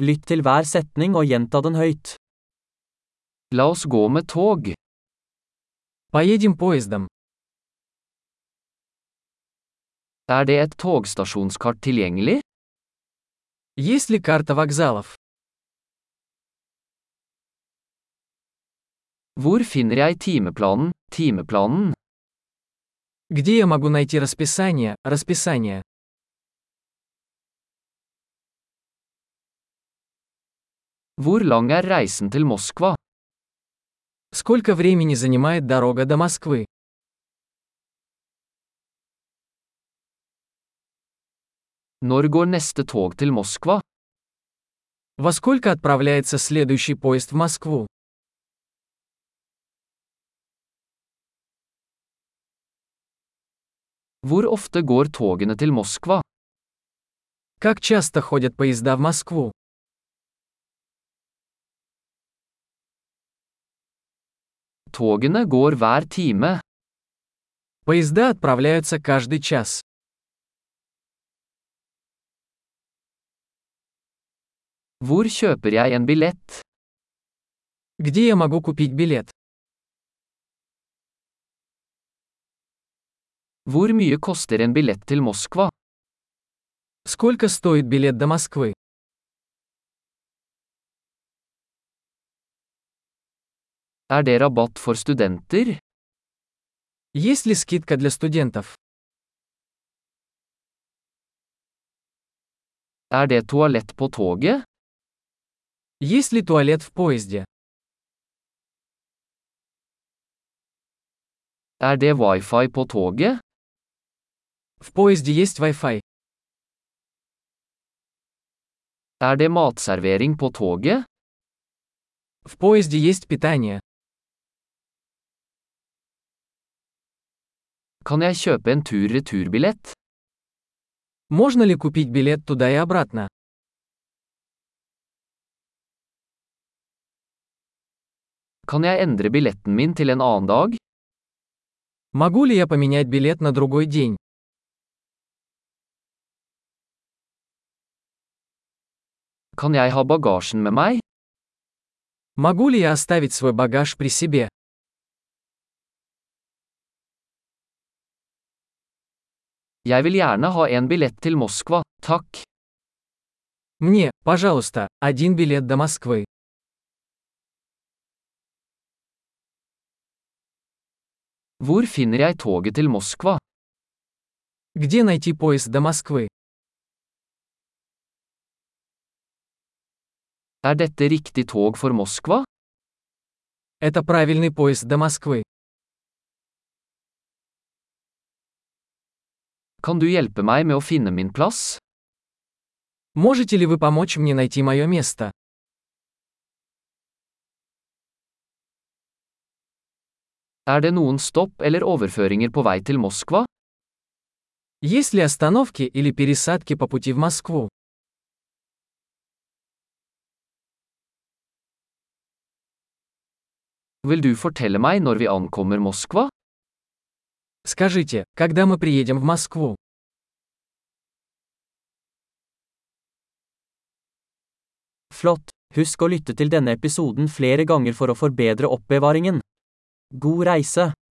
Lytt til hver setning og gjenta den høyt. La oss gå med tog. Поедем поездом. Er det et togstasjonskart tilgjengelig? Есть ли карта вокзалов? Hvor finner jeg timeplanen, timeplanen? Где я могу найти расписание, расписание? Hvor lang er reisen til Moskva? Сколько времени занимает дорога до Москвы? Når går neste tog til Moskva? Во сколько отправляется следующий поезд в Москву? Hvor ofte går togene til Moskva? Как часто ходят поезда в Москву? Togene går hver time. Поезда отправляются каждый час. Hvor kjøper jeg en billett? Где я могу купить билет? Hvor mye koster en billett til Moskva? Сколько стоит билет до Москвы? Er det rabatt for studenter? Есть ли скидка для студентов? Er det toalett på toget? Есть ли туалет в поезде? Er det wifi på toget? В поезде есть Wi-Fi. Er det matservering på toget? В поезде есть питание. Kan jeg kjøpe en tur-returbillett? Можно ли купить билет туда и обратно? Kan jeg endre billetten min til en annen dag? Могу ли я поменять билет на другой день? Kan jeg ha bagasjen med meg? Могу ли я оставить свой багаж при себе? Jeg vil gjerne ha en billett til Moskva, takk. Мне, пожалуйста, один билет до Москвы. Hvor finner jeg toget til Moskva? Где найти поезд до Москвы? Er dette riktig tog for Moskva? Это правильный поезд до Москвы. Kan du hjelpe meg med å finne min plass? Можете ли вы помочь мне найти мое место? Er det noen stopp eller overføringer på vei til Moskva? Есть ли остановки или пересадки по пути в Москву? Vil du fortelle meg når vi ankommer Moskva? Скажите, когда мы приедем в Москву? Flott! Husk å lytte til denne episoden flere ganger for å forbedre oppbevaringen. God reise!